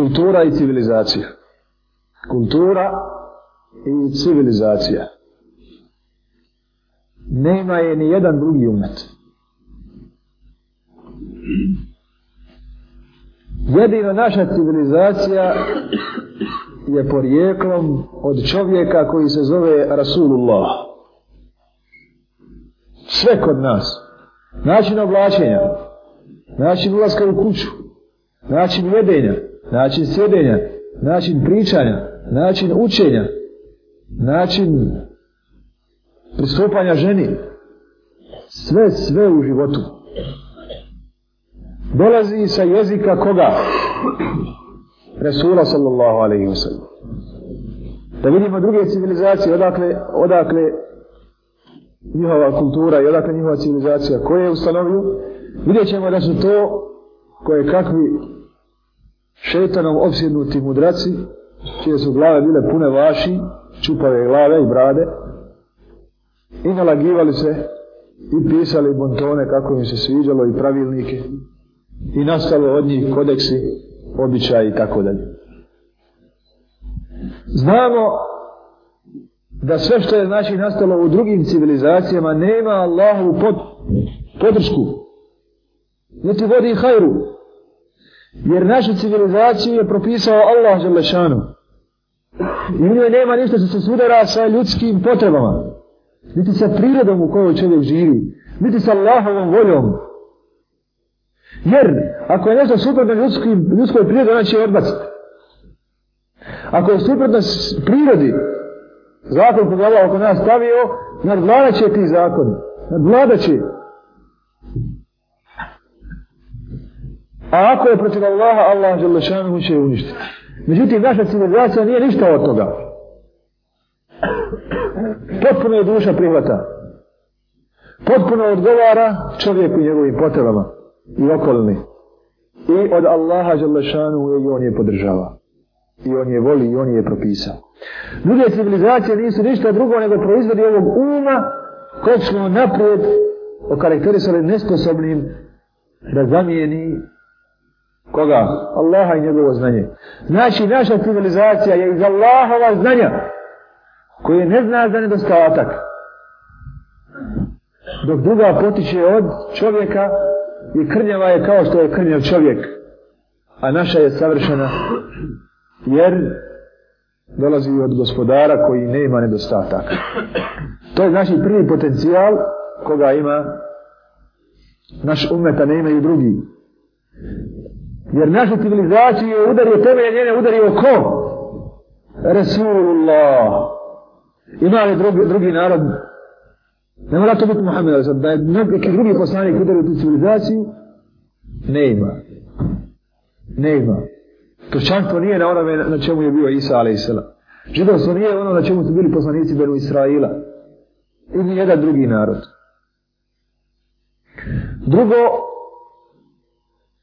kultura i civilizacija. Kultura i civilizacija. Nema je ni jedan drugi umet. Jedino naša civilizacija je porijeklom od čovjeka koji se zove Rasulullah. Sve kod nas. Način oblačenja, način ulaska u kuću, način jedenja, način sjedenja, način pričanja, način učenja, način pristupanja ženi, sve, sve u životu. Dolazi sa jezika koga? Resula sallallahu alaihi wa sallam. Da vidimo druge civilizacije, odakle, odakle njihova kultura i odakle njihova civilizacija koje je ustanovio, vidjet ćemo da su to koje kakvi šetanom obsjednuti mudraci, čije su glave bile pune vaši, čupave glave i brade, i nalagivali se i pisali bontone kako im se sviđalo i pravilnike, i nastalo od njih kodeksi, običaj i tako dalje. Znamo da sve što je znači nastalo u drugim civilizacijama nema Allahu pod, podršku. Ne ti vodi hajru, Jer našu civilizaciju je propisao Allah Želešanu. I u njoj nema ništa što se sudara sa ljudskim potrebama. Niti sa prirodom u kojoj čovjek živi. Niti sa Allahovom voljom. Jer, ako je nešto suprotno ljudskoj, ljudskoj prirodi, ona će odbaciti. Ako je suprotno prirodi, zakon koji Allah oko nas stavio, nadvladaće ti zakoni. Nadvladaće. A ako je protiv Allaha, Allah žele šanuhu će je uništiti. Međutim, naša civilizacija nije ništa od toga. Potpuno je duša prihvata. Potpuno odgovara čovjeku i njegovim potrebama i okolini. I od Allaha žele šanuhu je i on je podržava. I on je voli i on je propisao. Druge civilizacije nisu ništa drugo nego proizvodi ovog uma koje smo naprijed okarakterisali nesposobnim da zamijeni Koga? Allaha i njegovo znanje. Znači, naša civilizacija je iz Allahova znanja, koje ne zna za nedostatak. Dok druga potiče od čovjeka i krnjava je kao što je krnjav čovjek. A naša je savršena jer dolazi od gospodara koji ne ima nedostatak. To je znači prvi potencijal koga ima naš umet, a ne imaju drugi. Jer našu civilizaciju je udario tebe, jer njene udario ko? Resulullah. Ima li drugi, drugi narod? Ne mora to biti Muhammed, ali da je neki drugi poslanik udario tu civilizaciju, ne ima. Ne ima. Kršćanstvo nije na onome na čemu je bio Isa, ali Isela. Židovstvo nije ono na čemu su bili poslanici Benu Israila. I ni jedan drugi narod. Drugo,